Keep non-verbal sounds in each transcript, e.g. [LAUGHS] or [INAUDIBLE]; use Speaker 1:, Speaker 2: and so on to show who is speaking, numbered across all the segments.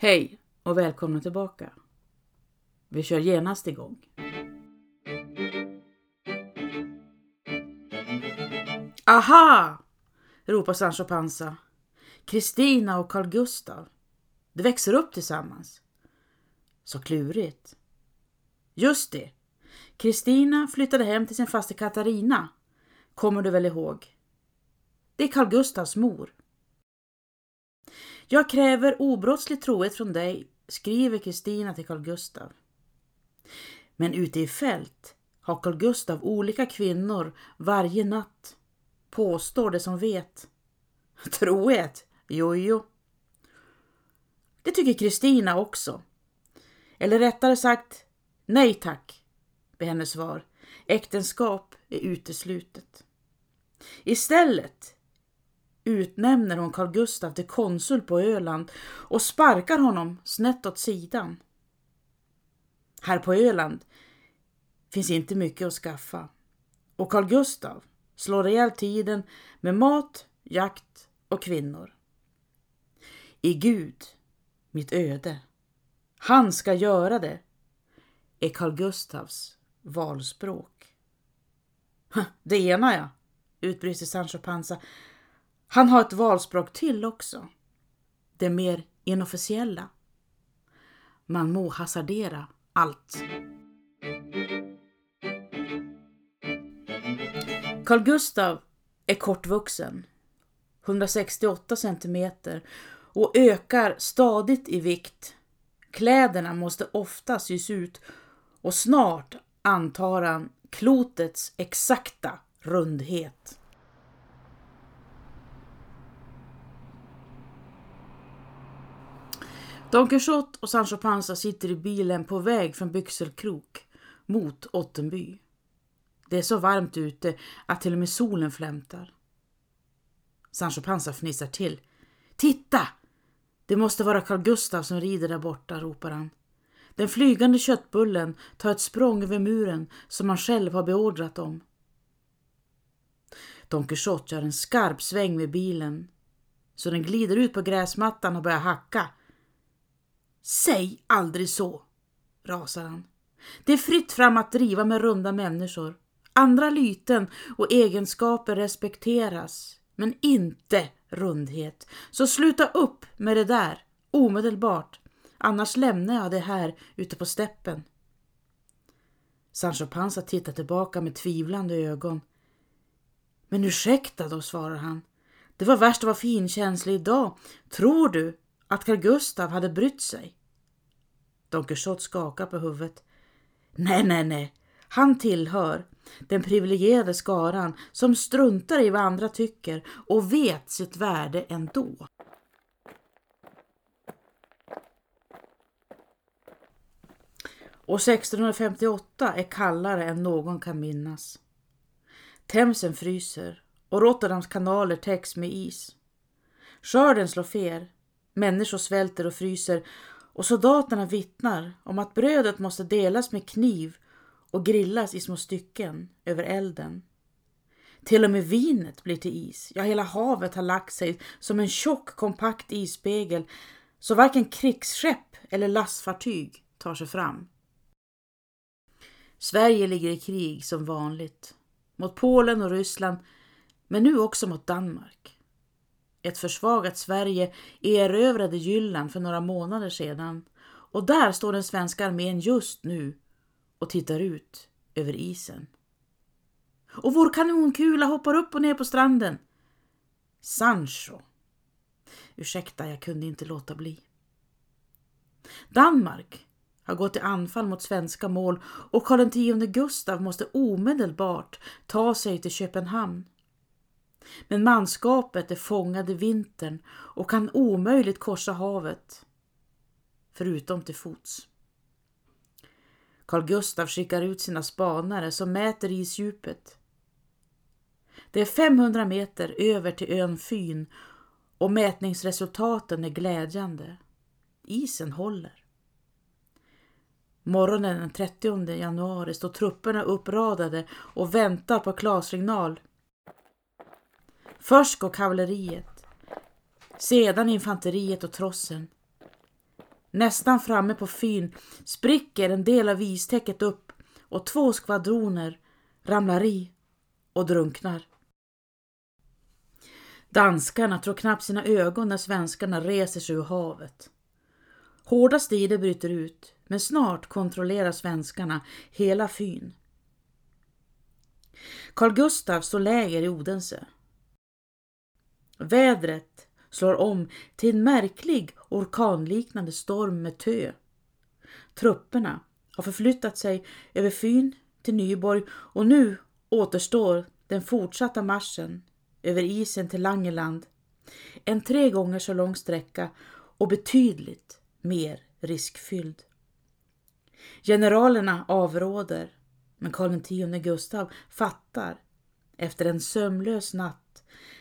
Speaker 1: Hej och välkomna tillbaka. Vi kör genast igång. Aha! ropar Sancho Panza. Kristina och Carl Gustav. De växer upp tillsammans. Så klurigt. Just det. Kristina flyttade hem till sin faste Katarina. Kommer du väl ihåg? Det är Carl Gustavs mor. Jag kräver obrottslig trohet från dig, skriver Kristina till Carl Gustav. Men ute i fält har Carl Gustav olika kvinnor varje natt, påstår det som vet. [LAUGHS] Trohet? Jojo! jo. Det tycker Kristina också. Eller rättare sagt, nej tack, blir hennes svar. Äktenskap är uteslutet. Istället utnämner hon Carl Gustaf till konsul på Öland och sparkar honom snett åt sidan. Här på Öland finns inte mycket att skaffa och Carl Gustaf slår ihjäl tiden med mat, jakt och kvinnor. I Gud, mitt öde, han ska göra det, är Carl Gustavs valspråk. [LAUGHS] Det ena ja, utbrister Sancho Panza. Han har ett valspråk till också. Det mer inofficiella. Man må hasardera allt. Carl Gustav är kortvuxen, 168 centimeter och ökar stadigt i vikt. Kläderna måste ofta sys ut och snart antar han klotets exakta rundhet. Don Quixote och Sancho Panza sitter i bilen på väg från Byxelkrok mot Ottenby. Det är så varmt ute att till och med solen flämtar. Sancho Panza fnissar till. Titta! Det måste vara Carl Gustav som rider där borta, ropar han. Den flygande köttbullen tar ett språng över muren som han själv har beordrat om. Don Quixote gör en skarp sväng med bilen så den glider ut på gräsmattan och börjar hacka. Säg aldrig så, rasar han. Det är fritt fram att driva med runda människor. Andra lyten och egenskaper respekteras, men inte rundhet. Så sluta upp med det där, omedelbart. Annars lämnar jag det här ute på steppen. Sancho Panza tittar tillbaka med tvivlande ögon. Men ursäkta då, svarar han. Det var värst att vara finkänslig idag. Tror du att Carl Gustav hade brytt sig? Don Quixote skakar på huvudet. Nej, nej, nej. Han tillhör den privilegierade skaran som struntar i vad andra tycker och vet sitt värde ändå. Och 1658 är kallare än någon kan minnas. Themsen fryser och Rotterdams kanaler täcks med is. Skörden slår fel, människor svälter och fryser och soldaterna vittnar om att brödet måste delas med kniv och grillas i små stycken över elden. Till och med vinet blir till is. Ja, hela havet har lagt sig som en tjock kompakt isspegel så varken krigsskepp eller lastfartyg tar sig fram. Sverige ligger i krig som vanligt mot Polen och Ryssland men nu också mot Danmark. Ett försvagat Sverige erövrade Jylland för några månader sedan och där står den svenska armén just nu och tittar ut över isen. Och vår kanonkula hoppar upp och ner på stranden. Sancho. Ursäkta, jag kunde inte låta bli. Danmark har gått i anfall mot svenska mål och Karl X Gustav måste omedelbart ta sig till Köpenhamn. Men manskapet är fångad i vintern och kan omöjligt korsa havet, förutom till fots. Carl Gustav skickar ut sina spanare som mäter isdjupet. Det är 500 meter över till ön Fyn och mätningsresultaten är glädjande. Isen håller. Morgonen den 30 januari står trupperna uppradade och väntar på klarsignal. Först går kavalleriet, sedan infanteriet och trossen. Nästan framme på Fyn spricker en del av istäcket upp och två skvadroner ramlar i och drunknar. Danskarna tror knappt sina ögon när svenskarna reser sig ur havet. Hårda strider bryter ut, men snart kontrollerar svenskarna hela Fyn. Carl Gustaf står läger i Odense. Vädret slår om till en märklig orkanliknande storm med tö. Trupperna har förflyttat sig över Fyn till Nyborg och nu återstår den fortsatta marschen över isen till Langeland. En tre gånger så lång sträcka och betydligt mer riskfylld. Generalerna avråder, men Karl X Gustav fattar efter en sömlös natt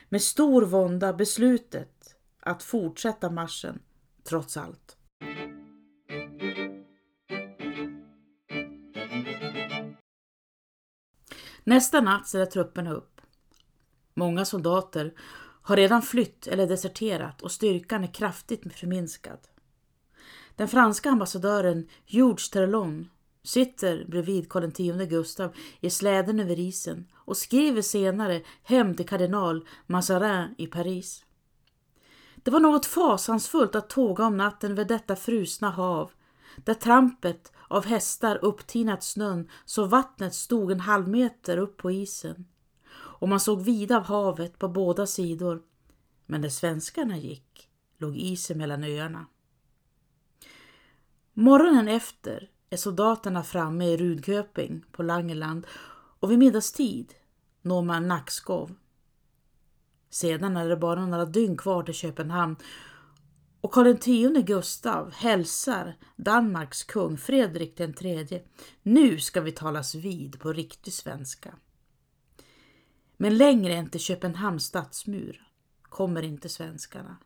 Speaker 1: med stor vånda beslutet att fortsätta marschen trots allt. Nästa natt ställer trupperna upp. Många soldater har redan flytt eller deserterat och styrkan är kraftigt förminskad. Den franska ambassadören George Terlon sitter bredvid Karl X Gustav i släden över isen och skriver senare hem till kardinal Mazarin i Paris. Det var något fasansfullt att tåga om natten vid detta frusna hav, där trampet av hästar upptinat snön så vattnet stod en halv meter upp på isen. Och man såg vida av havet på båda sidor, men där svenskarna gick låg isen mellan öarna. Morgonen efter är soldaterna framme i Rudköping på Langeland och vid middagstid når man Nackskov. Sedan är det bara några dygn kvar till Köpenhamn och Karl X Gustav hälsar Danmarks kung Fredrik III. Nu ska vi talas vid på riktig svenska. Men längre än till Köpenhamns stadsmur kommer inte svenskarna.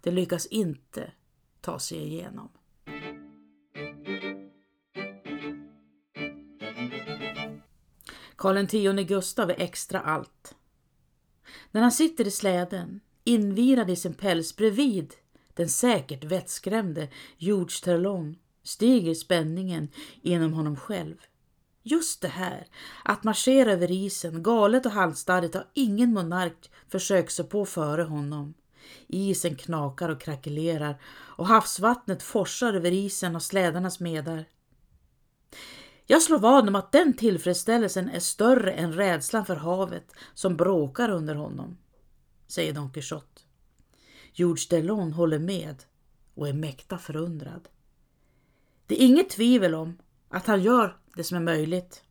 Speaker 1: De lyckas inte ta sig igenom. Karl X Gustav är extra allt. När han sitter i släden, invirad i sin päls bredvid den säkert vettskrämde George Terlon, stiger spänningen inom honom själv. Just det här, att marschera över isen, galet och halsstarrigt, har ingen monark försökt sig på före honom. Isen knakar och krackelerar och havsvattnet forsar över isen och slädarnas medar. Jag slår vad om att den tillfredsställelsen är större än rädslan för havet som bråkar under honom, säger Don Quixote. George Delon håller med och är mäkta förundrad. Det är inget tvivel om att han gör det som är möjligt.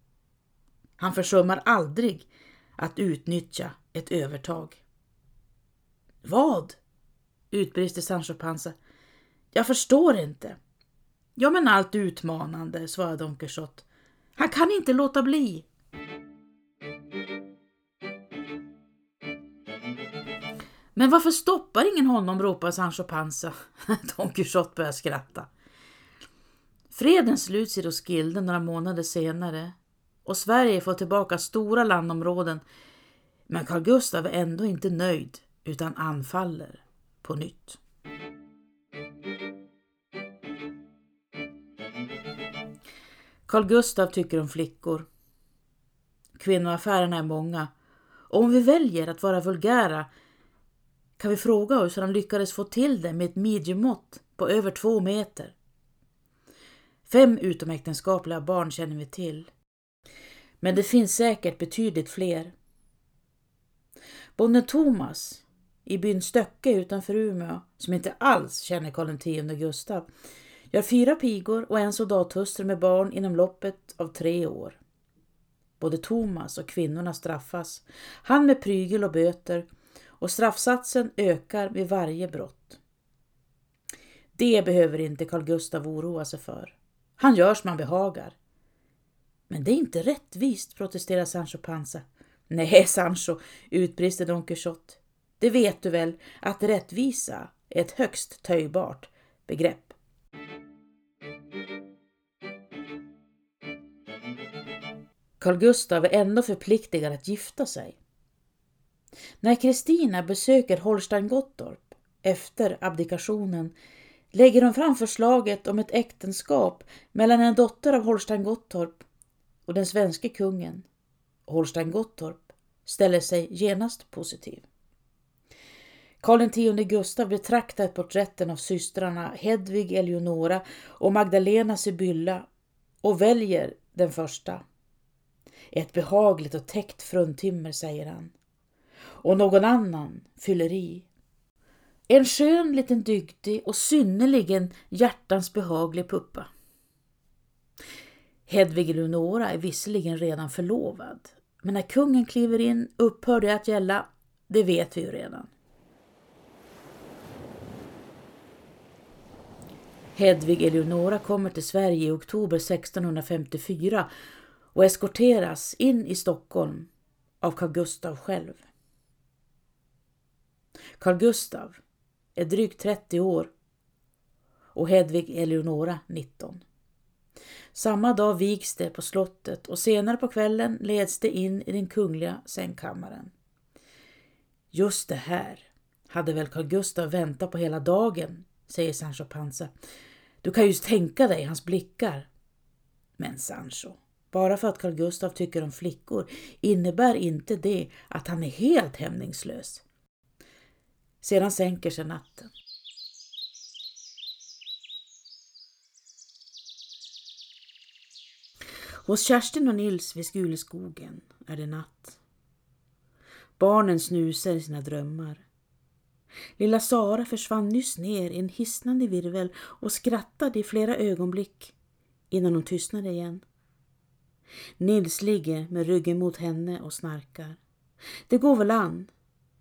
Speaker 1: Han försummar aldrig att utnyttja ett övertag. Vad? utbrister Sancho Panza. Jag förstår inte. Ja, men allt utmanande, svarade Don Quixote. Han kan inte låta bli. Men varför stoppar ingen honom? ropar Sancho Panza. [LAUGHS] Don Quixote börjar skratta. Freden sluts i Roskilde några månader senare och Sverige får tillbaka stora landområden men Carl Gustaf är ändå inte nöjd utan anfaller på nytt. Carl Gustaf tycker om flickor. Kvinnoaffärerna är många och om vi väljer att vara vulgära kan vi fråga oss hur han lyckades få till det med ett midjemått på över två meter. Fem utomäktenskapliga barn känner vi till. Men det finns säkert betydligt fler. Bonden Thomas i byn Stöcke utanför Umeå, som inte alls känner Karl X Gustav, gör fyra pigor och en soldathustru med barn inom loppet av tre år. Både Thomas och kvinnorna straffas, han med prygel och böter och straffsatsen ökar vid varje brott. Det behöver inte Carl Gustav oroa sig för. Han gör som han behagar. Men det är inte rättvist, protesterar Sancho Panza. Nej, Sancho, utbrister Don Quixote. Det vet du väl att rättvisa är ett högst töjbart begrepp. Carl Gustav är ändå förpliktigad att gifta sig. När Kristina besöker Holstein Gottorp efter abdikationen lägger hon fram förslaget om ett äktenskap mellan en dotter av Holstein Gottorp och den svenske kungen. Holstein Gottorp ställer sig genast positiv. Karl X Gustav betraktar porträtten av systrarna Hedvig Eleonora och Magdalena Sibylla och väljer den första. Ett behagligt och täckt fruntimmer, säger han. Och någon annan fyller i. En skön liten dygdig och synnerligen hjärtans behaglig puppa. Hedvig Eleonora är visserligen redan förlovad, men när kungen kliver in upphör det att gälla, det vet vi ju redan. Hedvig Eleonora kommer till Sverige i oktober 1654 och eskorteras in i Stockholm av Carl Gustav själv. Carl Gustav är drygt 30 år och Hedvig Eleonora 19. Samma dag vigs det på slottet och senare på kvällen leds det in i den kungliga sängkammaren. Just det här hade väl Carl Gustav väntat på hela dagen, säger Sancho Panza. Du kan ju tänka dig hans blickar. Men Sancho, bara för att Carl Gustav tycker om flickor innebär inte det att han är helt hämningslös. Sedan sänker sig natten. Hos Kerstin och Nils vid Skuleskogen är det natt. Barnen snusar i sina drömmar. Lilla Sara försvann nyss ner i en hisnande virvel och skrattade i flera ögonblick innan hon tystnade igen. Nils ligger med ryggen mot henne och snarkar. Det går väl an,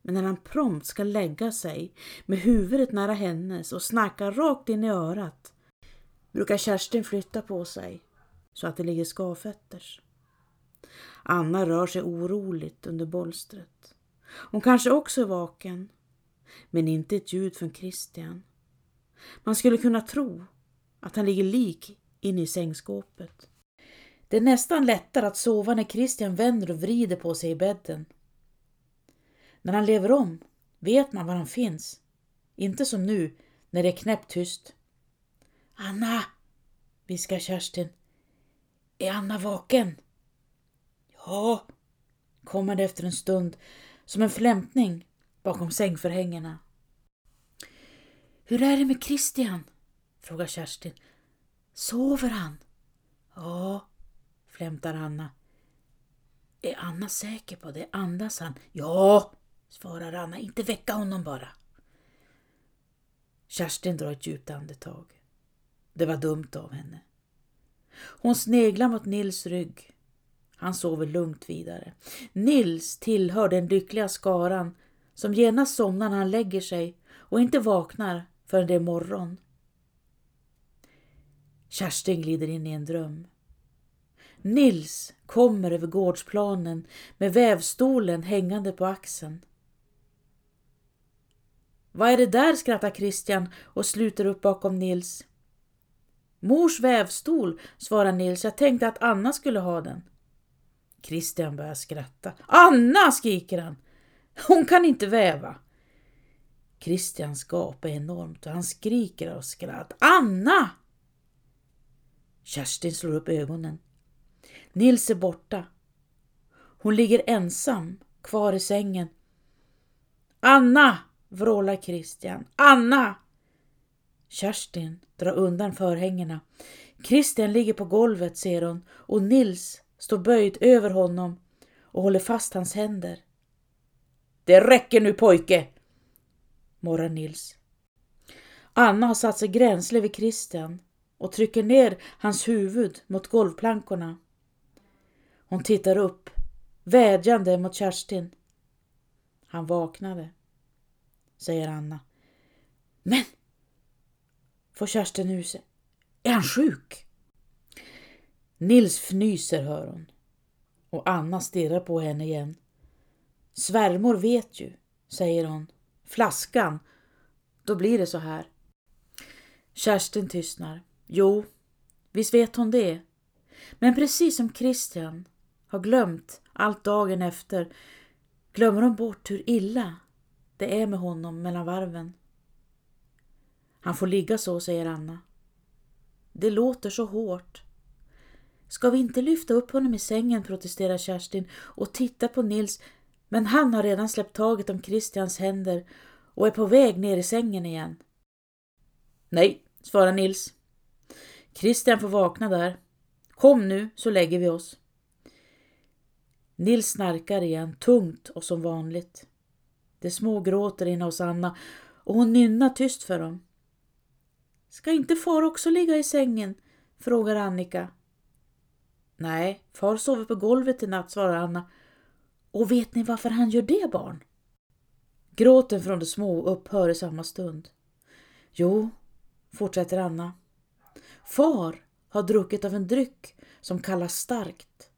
Speaker 1: men när han prompt ska lägga sig med huvudet nära hennes och snarkar rakt in i örat brukar Kerstin flytta på sig så att det ligger skavfötters. Anna rör sig oroligt under bolstret. Hon kanske också är vaken men inte ett ljud från Christian. Man skulle kunna tro att han ligger lik inne i sängskåpet. Det är nästan lättare att sova när Christian vänder och vrider på sig i bädden. När han lever om vet man var han finns. Inte som nu när det är knäpptyst. Anna, viskar Kerstin. Är Anna vaken? Ja, kommer det efter en stund som en flämtning bakom sängförhängena. Hur är det med Christian? frågar Kerstin. Sover han? Ja, flämtar Anna. Är Anna säker på det? Andas han? Ja, svarar Anna. Inte väcka honom bara. Kerstin drar ett djupt andetag. Det var dumt av henne. Hon sneglar mot Nils rygg. Han sover lugnt vidare. Nils tillhör den lyckliga skaran som genast somnar när han lägger sig och inte vaknar förrän det är morgon. Kerstin glider in i en dröm. Nils kommer över gårdsplanen med vävstolen hängande på axeln. Vad är det där? skrattar Christian och sluter upp bakom Nils. Mors vävstol, svarar Nils. Jag tänkte att Anna skulle ha den. Christian börjar skratta. Anna! skriker han. Hon kan inte väva. Christians gap är enormt och han skriker av skratt. Anna! Kerstin slår upp ögonen. Nils är borta. Hon ligger ensam kvar i sängen. Anna! vrålar Christian. Anna! Kerstin drar undan förhängena. Christian ligger på golvet, ser hon, och Nils står böjd över honom och håller fast hans händer. Det räcker nu pojke! morrar Nils. Anna har satt sig gränsle vid Kristen och trycker ner hans huvud mot golvplankorna. Hon tittar upp, vädjande mot Kerstin. Han vaknade, säger Anna. Men, får Kerstin ur sig. Är han sjuk? Nils fnyser, hör hon. Och Anna stirrar på henne igen. Svärmor vet ju, säger hon. Flaskan. Då blir det så här. Kerstin tystnar. Jo, visst vet hon det. Men precis som Christian har glömt allt dagen efter glömmer hon bort hur illa det är med honom mellan varven. Han får ligga så, säger Anna. Det låter så hårt. Ska vi inte lyfta upp honom i sängen, protesterar Kerstin och tittar på Nils, men han har redan släppt taget om Christians händer och är på väg ner i sängen igen. Nej, svarar Nils. Christian får vakna där. Kom nu så lägger vi oss. Nils snarkar igen, tungt och som vanligt. Det små gråter inne hos Anna och hon nynnar tyst för dem. Ska inte far också ligga i sängen? frågar Annika. Nej, far sover på golvet i natt, svarar Anna. Och vet ni varför han gör det, barn? Gråten från de små upphör i samma stund. Jo, fortsätter Anna. Far har druckit av en dryck som kallas starkt.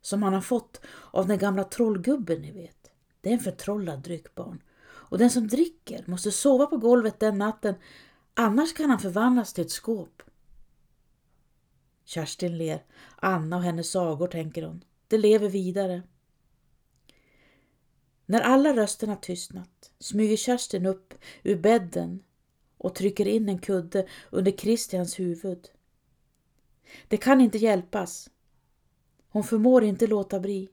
Speaker 1: Som han har fått av den gamla trollgubben ni vet. Det är en förtrollad dryck barn. Och den som dricker måste sova på golvet den natten annars kan han förvandlas till ett skåp. Kerstin ler. Anna och hennes sagor, tänker hon. Det lever vidare. När alla rösterna tystnat smyger Kerstin upp ur bädden och trycker in en kudde under Kristians huvud. Det kan inte hjälpas. Hon förmår inte låta bli.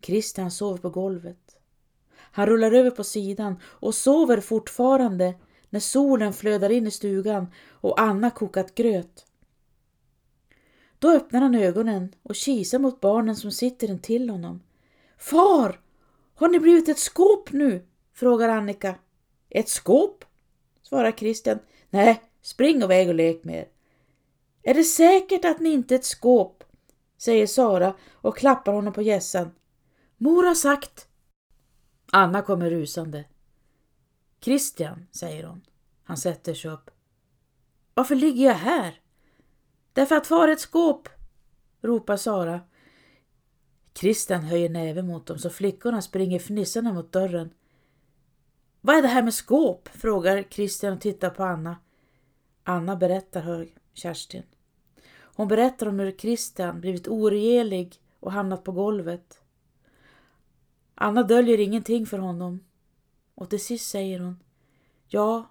Speaker 1: Kristian sover på golvet. Han rullar över på sidan och sover fortfarande när solen flödar in i stugan och Anna kokat gröt. Då öppnar han ögonen och kisar mot barnen som sitter intill honom. Far! Har ni blivit ett skåp nu? frågar Annika. Ett skåp? svarar Christian. Nej, spring iväg och lek med er. Är det säkert att ni inte är ett skåp? säger Sara och klappar honom på gässan. Mor har sagt. Anna kommer rusande. Christian, säger hon. Han sätter sig upp. Varför ligger jag här? Därför att far är ett skåp, ropar Sara. Christian höjer näven mot dem så flickorna springer fnissande mot dörren. Vad är det här med skåp? frågar Christian och tittar på Anna. Anna berättar hör Kerstin. Hon berättar om hur Christian blivit oregelig och hamnat på golvet. Anna döljer ingenting för honom och till sist säger hon Ja,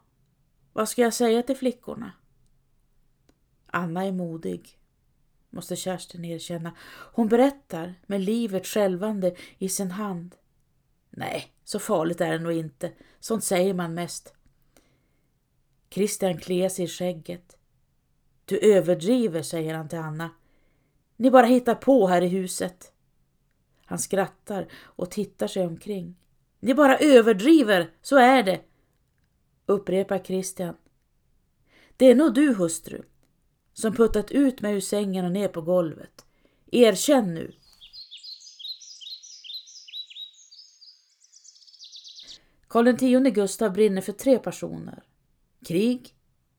Speaker 1: vad ska jag säga till flickorna? Anna är modig, måste Kerstin erkänna. Hon berättar med livet skälvande i sin hand. Nej, så farligt är det nog inte. Sånt säger man mest. Christian kliar sig i skägget. Du överdriver, säger han till Anna. Ni bara hittar på här i huset. Han skrattar och tittar sig omkring. Ni bara överdriver, så är det, upprepar Christian. Det är nog du, hustru, som puttat ut mig ur sängen och ner på golvet. Erkänn nu! Karl X Gustav brinner för tre personer. Krig,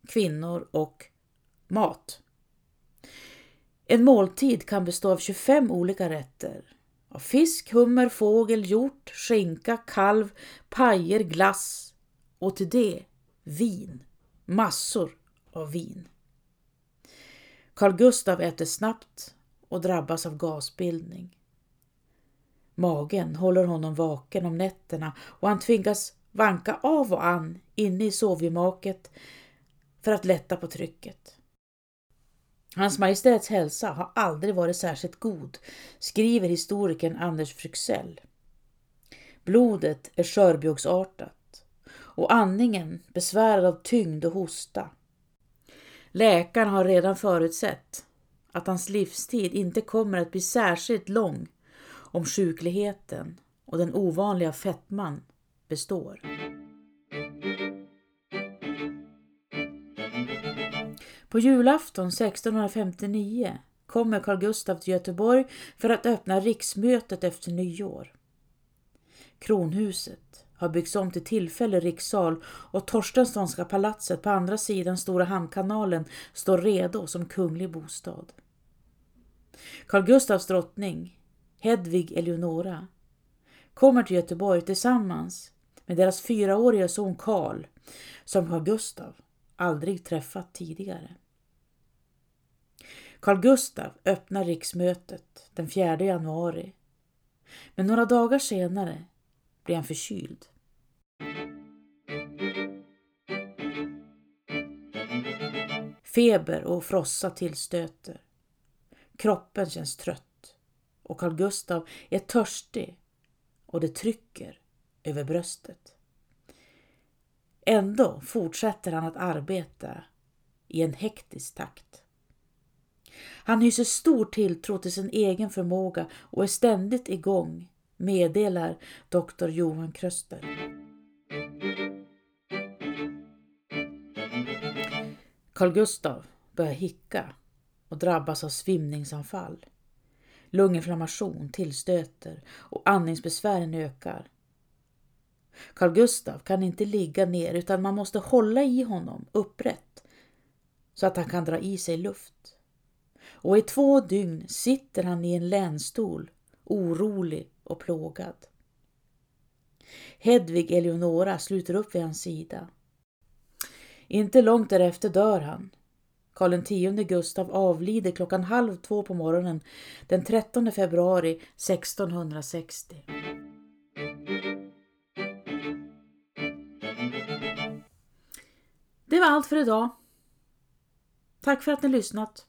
Speaker 1: kvinnor och mat. En måltid kan bestå av 25 olika rätter. Av fisk, hummer, fågel, hjort, skinka, kalv, pajer, glass och till det vin. Massor av vin. Carl Gustav äter snabbt och drabbas av gasbildning. Magen håller honom vaken om nätterna och han tvingas vanka av och an inne i sovgemaket för att lätta på trycket. Hans Majestäts hälsa har aldrig varit särskilt god, skriver historikern Anders Fryxell. Blodet är skörbjuggsartat och andningen besvärad av tyngd och hosta. Läkaren har redan förutsett att hans livstid inte kommer att bli särskilt lång om sjukligheten och den ovanliga fettman består. På julafton 1659 kommer Carl Gustaf till Göteborg för att öppna riksmötet efter nyår. Kronhuset har byggts om till tillfällig rikssal och Torstenssonska palatset på andra sidan Stora hamnkanalen står redo som kunglig bostad. Carl Gustavs drottning, Hedvig Eleonora, kommer till Göteborg tillsammans med deras fyraåriga son Karl, som Carl Gustav aldrig träffat tidigare. Carl Gustav öppnar riksmötet den 4 januari. Men några dagar senare blir han förkyld. Feber och frossa tillstöter. Kroppen känns trött och Carl Gustav är törstig och det trycker över bröstet. Ändå fortsätter han att arbeta i en hektisk takt. Han hyser stor tilltro till sin egen förmåga och är ständigt igång, meddelar doktor Johan Kröster. Carl Gustav börjar hicka och drabbas av svimningsanfall. Lunginflammation tillstöter och andningsbesvären ökar. Carl Gustav kan inte ligga ner utan man måste hålla i honom upprätt så att han kan dra i sig luft. Och i två dygn sitter han i en länstol, orolig och plågad. Hedvig Eleonora sluter upp vid hans sida. Inte långt därefter dör han. Karl X Gustav avlider klockan halv två på morgonen den 13 februari 1660. Det var allt för idag. Tack för att ni lyssnat.